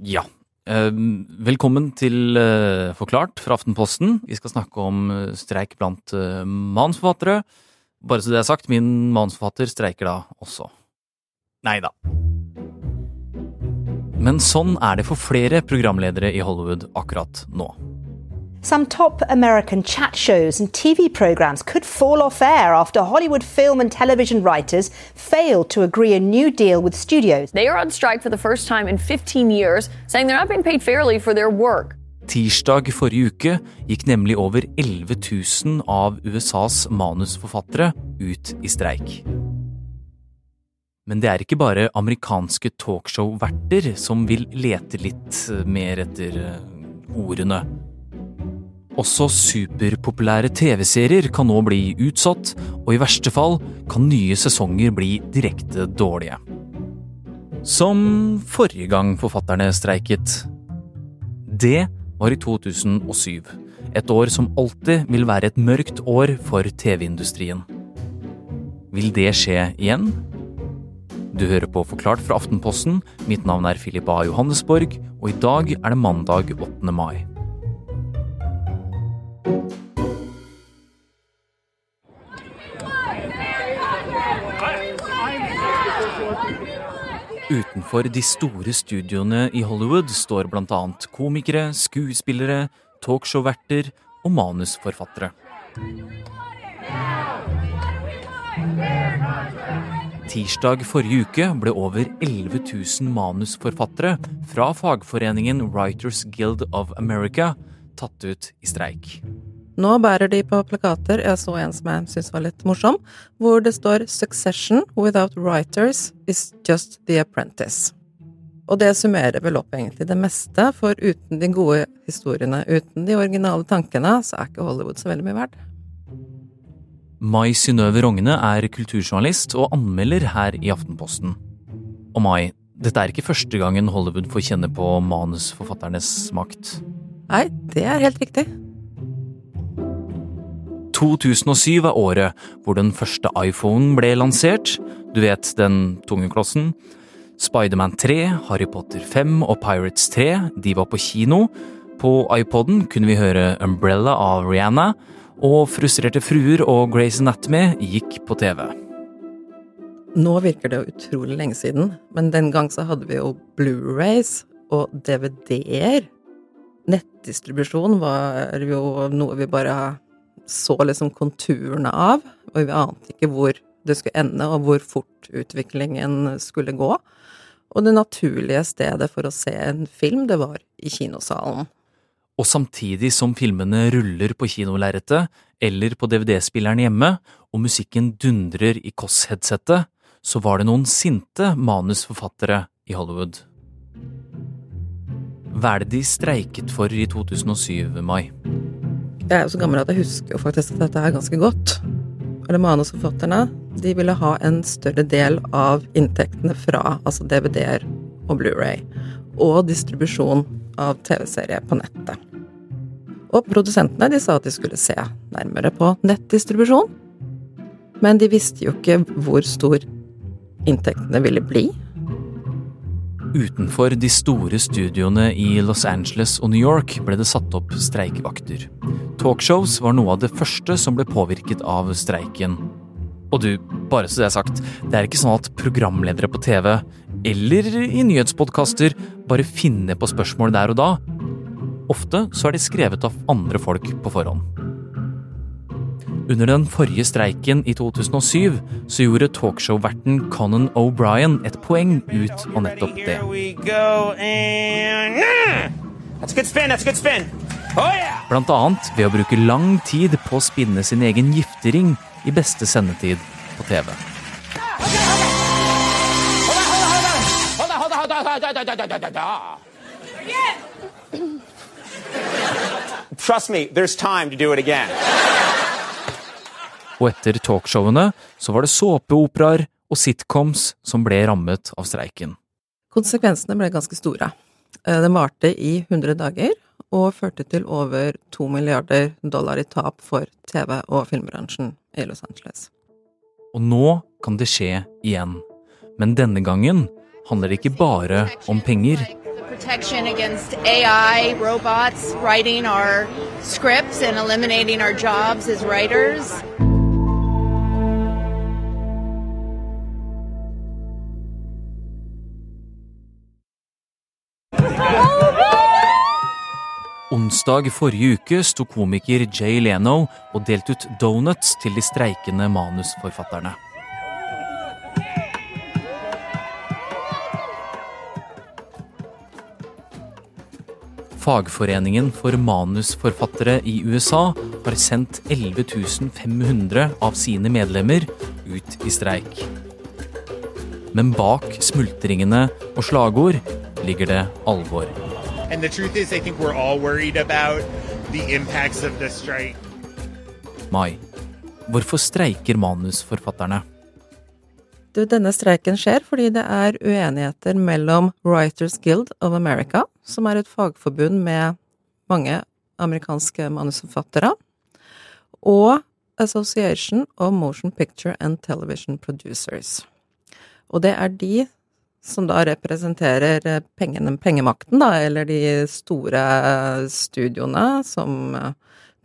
Ja. Eh, velkommen til eh, Forklart fra Aftenposten. Vi skal snakke om eh, streik blant manusforfattere. Bare så det er sagt, min manusforfatter streiker da også. Nei da. Men sånn er det for flere programledere i Hollywood akkurat nå. Some top American chat shows and TV programs could fall off air after Hollywood film and television writers failed to agree a new deal with studios. They are on strike for the first time in 15 years, saying they're not being paid fairly for their work. Tirsdag forrige uke gikk nemlig over 11 000 av USAs manusforfattere ut i streik. Men det er ikke bare amerikanske talkshow-verter som vil lete litt mer etter eh, ordene. Også superpopulære TV-serier kan nå bli utsatt, og i verste fall kan nye sesonger bli direkte dårlige. Som forrige gang forfatterne streiket. Det var i 2007. Et år som alltid vil være et mørkt år for TV-industrien. Vil det skje igjen? Du hører på Forklart fra Aftenposten. Mitt navn er Philip A. Johannesborg, og i dag er det mandag 8. mai. Utenfor de store studioene i Hollywood står bl.a. komikere, skuespillere, talkshow-verter og manusforfattere. Tirsdag forrige uke ble over 11 000 manusforfattere fra fagforeningen Writers Guild of America tatt ut i streik. Nå bærer de på plakater, jeg så en som jeg syntes var litt morsom, hvor det står 'Succession without writers is just the apprentice'. Og det summerer vel opp egentlig det meste, for uten de gode historiene, uten de originale tankene, så er ikke Hollywood så veldig mye verdt. Mai Synnøve Rogne er kulturjournalist og anmelder her i Aftenposten. Og Mai, dette er ikke første gangen Hollywood får kjenne på manusforfatternes makt. Nei, det er helt riktig. 2007 er året hvor den første iPhonen ble lansert. Du vet, den tunge klossen. Spiderman 3, Harry Potter 5 og Pirates 3 de var på kino. På iPoden kunne vi høre Umbrella av Rihanna, og Frustrerte fruer og Grace Anatomy gikk på TV. Nå virker det utrolig lenge siden, men den gang så hadde vi jo Blu-rays og DVD-er. Nettdistribusjon var jo noe vi bare så liksom konturene av, og vi ante ikke hvor det skulle ende, og hvor fort utviklingen skulle gå. Og det naturlige stedet for å se en film, det var i kinosalen. Og samtidig som filmene ruller på kinolerretet eller på DVD-spilleren hjemme, og musikken dundrer i Koss-headsetet, så var det noen sinte manusforfattere i Hollywood. Hva er det de streiket for i 2007, Mai? Jeg er jo så gammel at jeg husker jo faktisk at dette er ganske godt. Eller manusforfatterne de ville ha en større del av inntektene fra altså DVD-er og Blu-ray, og distribusjon av TV-serier på nettet. Og produsentene de sa at de skulle se nærmere på nettdistribusjon. Men de visste jo ikke hvor stor inntektene ville bli, Utenfor de store studioene i Los Angeles og New York ble det satt opp streikevakter. Talkshows var noe av det første som ble påvirket av streiken. Og du, bare så det er sagt, det er ikke sånn at programledere på TV eller i nyhetspodkaster bare finner på spørsmål der og da. Ofte så er de skrevet av andre folk på forhånd. Under den forrige streiken i 2007 så gjorde talkshow-verten Conan O'Brien et poeng ut av nettopp det. Oh, Blant annet ved å bruke lang tid på å spinne sin egen giftering i beste sendetid på TV. Trust me, there's time to do it again og etter talkshowene så var det såpeoperaer og sitcoms som ble rammet av streiken. Konsekvensene ble ganske store. Eh, den varte i 100 dager og førte til over to milliarder dollar i tap for TV- og filmbransjen i Los Angeles. Og nå kan det skje igjen. Men denne gangen handler det ikke bare om penger. protection against AI robots writing our scripts and eliminating our jobs as writers. Onsdag forrige uke sto komiker Jay Leno og delte ut donuts til de streikende manusforfatterne. Fagforeningen for manusforfattere i USA har sendt 11 500 av sine medlemmer ut i streik. Men bak smultringene og slagord ligger det alvor. And the truth is, I think we're all worried about the impacts of the strike. Mai, hvorfor streiker manusforfatterne? Du, denne streiken skjer fordi det er uenigheter mellom Writers Guild of America, som er et fagforbund med mange amerikanske manusforfattere, og Association of Motion Picture and Television Producers. Og det er de som da representerer pengene, pengemakten, da, eller de store studioene som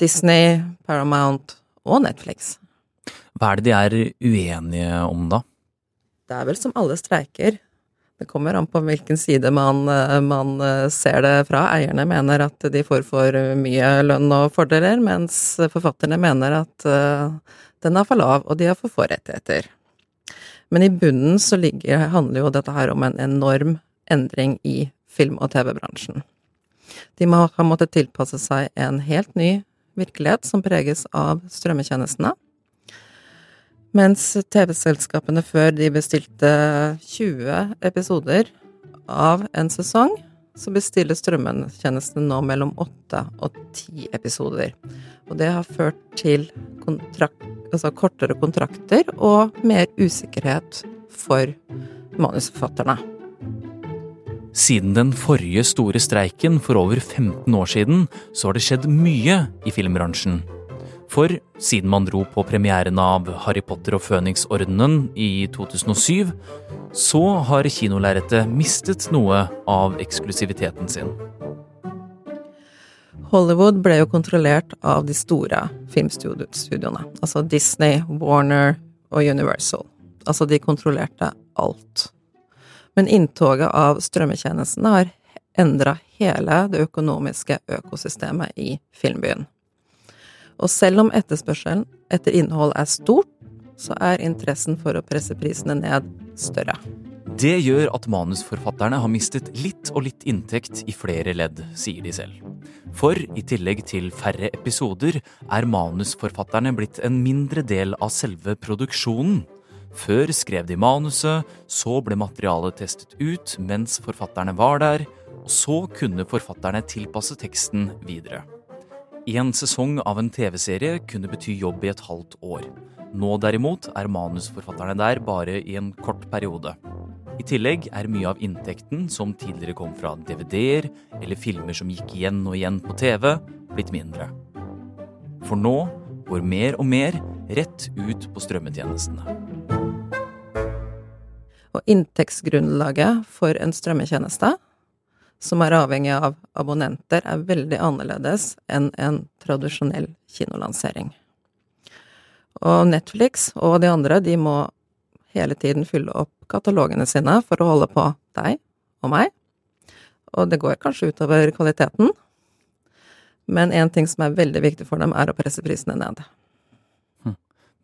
Disney, Paramount og Netflix. Hva er det de er uenige om, da? Det er vel som alle streiker. Det kommer an på hvilken side man, man, ser det fra. Eierne mener at de får for mye lønn og fordeler, mens forfatterne mener at den er for lav, og de har for få rettigheter. Men i bunnen så ligger, handler jo dette her om en enorm endring i film- og TV-bransjen. De må, har måttet tilpasse seg en helt ny virkelighet som preges av strømmetjenestene. Mens TV-selskapene før de bestilte 20 episoder av en sesong, så bestiller strømmetjenestene nå mellom 8 og 10 episoder. Og det har ført til kontrakt, altså kortere kontrakter og mer usikkerhet for manusforfatterne. Siden den forrige store streiken for over 15 år siden, så har det skjedd mye i filmbransjen. For siden man dro på premieren av Harry Potter og Føniksordenen i 2007, så har kinolerretet mistet noe av eksklusiviteten sin. Hollywood ble jo kontrollert av de store filmstudioene. Altså Disney, Warner og Universal. Altså de kontrollerte alt. Men inntoget av strømmetjenestene har endra hele det økonomiske økosystemet i filmbyen. Og selv om etterspørselen etter innhold er stort, så er interessen for å presse prisene ned større. Det gjør at manusforfatterne har mistet litt og litt inntekt i flere ledd, sier de selv. For i tillegg til færre episoder er manusforfatterne blitt en mindre del av selve produksjonen. Før skrev de manuset, så ble materialet testet ut mens forfatterne var der, og så kunne forfatterne tilpasse teksten videre. En sesong av en TV-serie kunne bety jobb i et halvt år. Nå derimot er manusforfatterne der bare i en kort periode. I tillegg er mye av inntekten som tidligere kom fra DVD-er eller filmer som gikk igjen og igjen på TV, blitt mindre. For nå går mer og mer rett ut på strømmetjenestene. Og inntektsgrunnlaget for en strømmetjeneste, som er avhengig av abonnenter, er veldig annerledes enn en tradisjonell kinolansering. Og Netflix og de andre, de må hele tiden fylle opp katalogene sine for å holde på deg og meg. Og det går kanskje utover kvaliteten, men én ting som er veldig viktig for dem, er å presse prisene ned.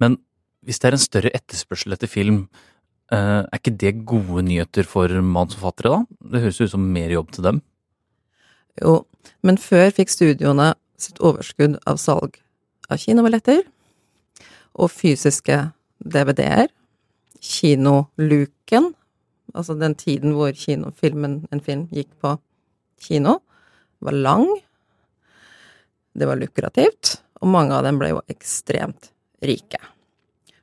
Men hvis det er en større etterspørsel etter film, er ikke det gode nyheter for manusforfattere, da? Det høres ut som mer jobb til dem? Jo, men før fikk studioene sitt overskudd av salg av kinobilletter og fysiske DVD-er. Kinoluken, altså den tiden hvor kinofilmen, en film, gikk på kino, var lang. Det var lukrativt, og mange av dem ble jo ekstremt rike.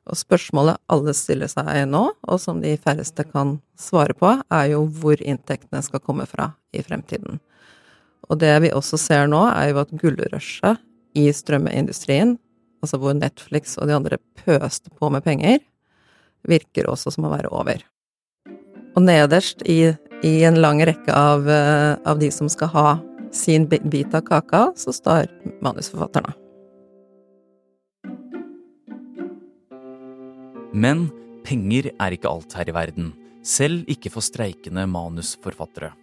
Og spørsmålet alle stiller seg nå, og som de færreste kan svare på, er jo hvor inntektene skal komme fra i fremtiden. Og det vi også ser nå, er jo at gullrushet i strømmeindustrien, altså hvor Netflix og de andre pøste på med penger, virker også som å være over. Og nederst i i en lang rekke av, eh, av de som skal ha sin bit av kaka, så står manusforfatterne. Men penger er ikke alt her i verden, selv ikke for streikende manusforfattere.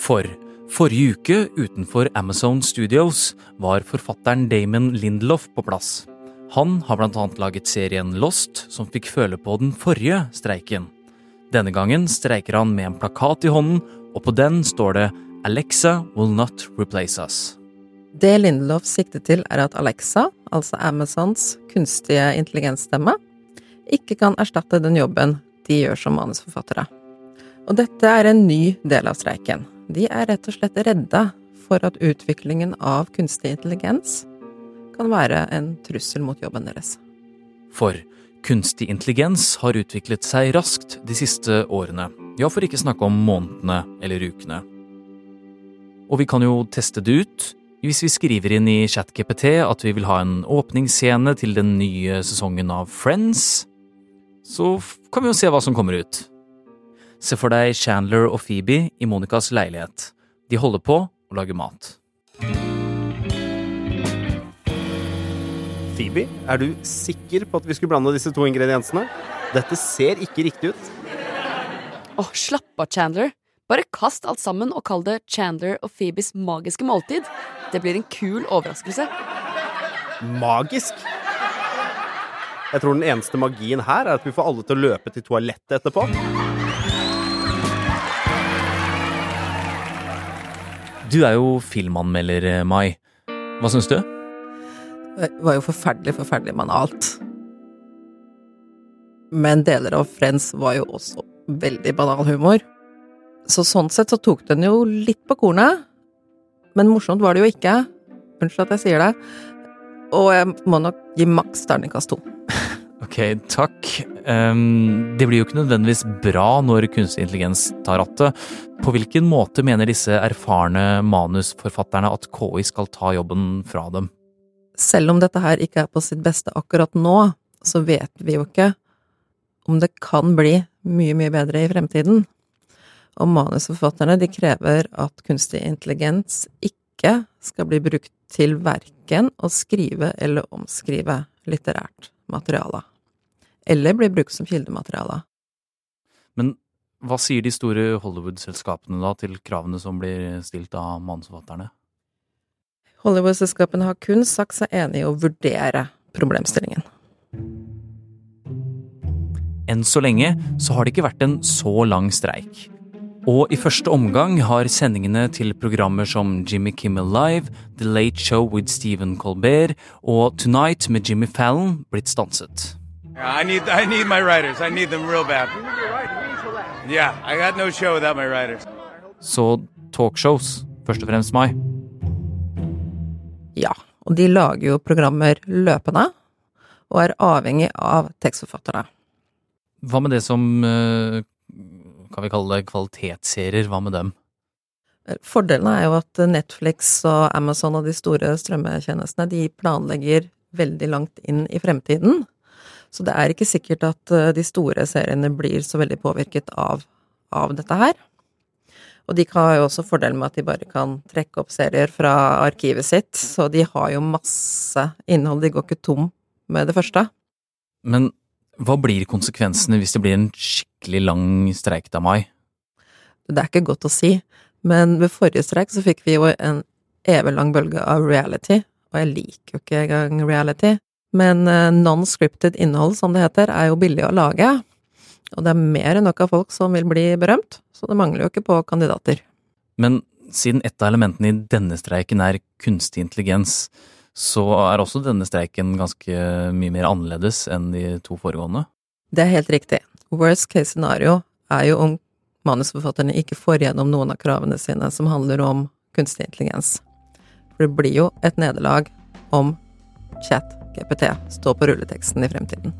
For forrige uke, utenfor Amazon Studios, var forfatteren Damon Lindelof på plass. Han har blant annet laget serien Lost, som fikk føle på den forrige streiken. Denne gangen streiker han med en plakat i hånden, og på den står det Alexa will not replace us. Det Lindelof sikter til, er at Alexa, altså Amazons kunstige intelligensstemme, ikke kan erstatte den jobben de gjør som manusforfattere. Og dette er en ny del av streiken. De er rett og slett redda for at utviklingen av kunstig intelligens kan være en trussel mot jobben deres. For kunstig intelligens har utviklet seg raskt de siste årene, ja, for ikke snakke om månedene eller ukene. Og vi kan jo teste det ut hvis vi skriver inn i ChatGPT at vi vil ha en åpningsscene til den nye sesongen av Friends, så kan vi jo se hva som kommer ut. Se for deg Chandler og Phoebe i Monicas leilighet. De holder på å lage mat. Phoebe, er du sikker på at vi skulle blande disse to ingrediensene? Dette ser ikke riktig ut. Åh, slapp av, Chandler. Bare kast alt sammen og kall det Chandler og Phoebes magiske måltid. Det blir en kul overraskelse. Magisk? Jeg tror den eneste magien her er at vi får alle til å løpe til toalettet etterpå. Du er jo filmanmelder, Mai. Hva syns du? Det var jo forferdelig, forferdelig banalt. Men deler av Friends var jo også veldig banal humor. Så sånn sett så tok den jo litt på kornet. Men morsomt var det jo ikke. Unnskyld at jeg sier det. Og jeg må nok gi maks terningkast to. Ok, takk. Um, det blir jo ikke nødvendigvis bra når kunstig intelligens tar rattet. På hvilken måte mener disse erfarne manusforfatterne at KI skal ta jobben fra dem? Selv om dette her ikke er på sitt beste akkurat nå, så vet vi jo ikke om det kan bli mye, mye bedre i fremtiden. Og manusforfatterne de krever at kunstig intelligens ikke skal bli brukt til verken å skrive eller omskrive litterært materiale. Eller blir brukt som kildemateriale. Men hva sier de store Hollywood-selskapene da til kravene som blir stilt av manusforfatterne? Hollywood-selskapene har kun sagt seg enig i å vurdere problemstillingen. Enn så lenge så har det ikke vært en så lang streik. Og i første omgang har sendingene til programmer som Jimmy Kimmel Live, The Late Show with Stephen Colbert og Tonight med Jimmy Fallon blitt stanset. I need, I need my writers. I need them real bad. Yeah, I got no show without my writers. Så talkshows, først og fremst, meg. Ja, og de lager jo programmer løpende, og er avhengig av tekstforfatterne. Hva med det som eh, kan vi kalle det kvalitetsserier, hva med dem? Fordelen er jo at Netflix og Amazon og de store strømmetjenestene, de planlegger veldig langt inn i fremtiden. Så det er ikke sikkert at eh, de store seriene blir så veldig påvirket av, av dette her. Og de har jo også fordelen med at de bare kan trekke opp serier fra arkivet sitt, så de har jo masse innhold, de går ikke tom med det første. Men hva blir konsekvensene hvis det blir en skikkelig lang streik da, Mai? Det er ikke godt å si, men ved forrige streik så fikk vi jo en evig lang bølge av reality, og jeg liker jo ikke engang reality. Men eh, non-scripted innhold, som det heter, er jo billig å lage. Og det er mer enn nok av folk som vil bli berømt, så det mangler jo ikke på kandidater. Men siden et av elementene i denne streiken er kunstig intelligens, så er også denne streiken ganske mye mer annerledes enn de to foregående? Det er helt riktig. Worst case scenario er jo om manusforfatterne ikke får gjennom noen av kravene sine som handler om kunstig intelligens. For det blir jo et nederlag om chat GPT stå på rulleteksten i fremtiden.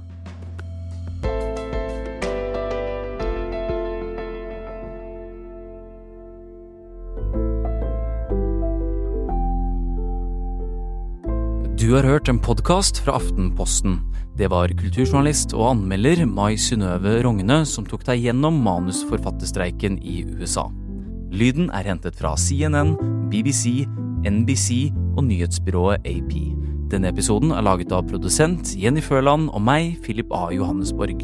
Du har hørt en podkast fra Aftenposten. Det var kulturjournalist og anmelder Mai Synnøve Rogne som tok deg gjennom manusforfatterstreiken i USA. Lyden er hentet fra CNN, BBC, NBC og nyhetsbyrået AP. Denne episoden er laget av produsent Jenny Førland og meg, Philip A. Johannesborg.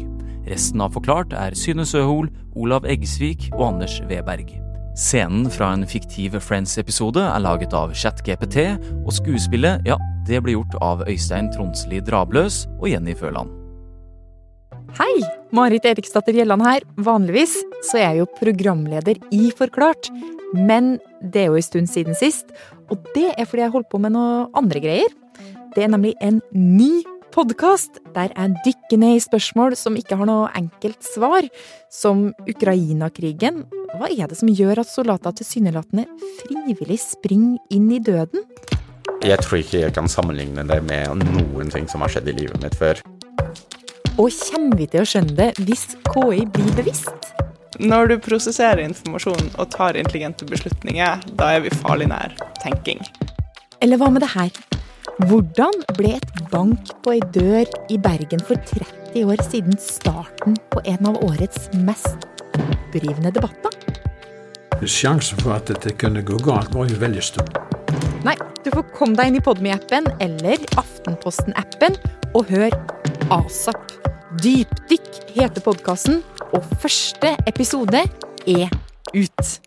Resten av Forklart er Syne Søhol, Olav Eggesvik og Anders Weberg. Scenen fra en fiktiv Friends-episode er laget av ChatGPT, og skuespillet, ja, det ble gjort av Øystein Tronsli Drabløs og Jenny Føland. Hei! Marit Eriksdatter Gjelland her. Vanligvis så er jeg jo programleder i Forklart. Men det er jo en stund siden sist, og det er fordi jeg holdt på med noe andre greier. Det er nemlig en ny podkast der jeg dykker ned i spørsmål som ikke har noe enkelt svar, som Ukraina-krigen. Hva er det som gjør at soldater tilsynelatende frivillig springer inn i døden? Jeg tror ikke jeg kan sammenligne det med noen ting som har skjedd i livet mitt før. Og kommer vi til å skjønne det hvis KI blir bevisst? Når du prosesserer informasjon og tar intelligente beslutninger, da er vi farlig nær tenking. Eller hva med det her? Hvordan ble et bank på ei dør i Bergen for 30 år siden starten på en av årets mest opprivende debatter? Sjansen for at dette kunne gå galt, var jo veldig stor. Nei, du får komme deg inn i Podme-appen eller Aftenposten-appen og hør ASAP. Dypdykk heter podkasten, og første episode er ut.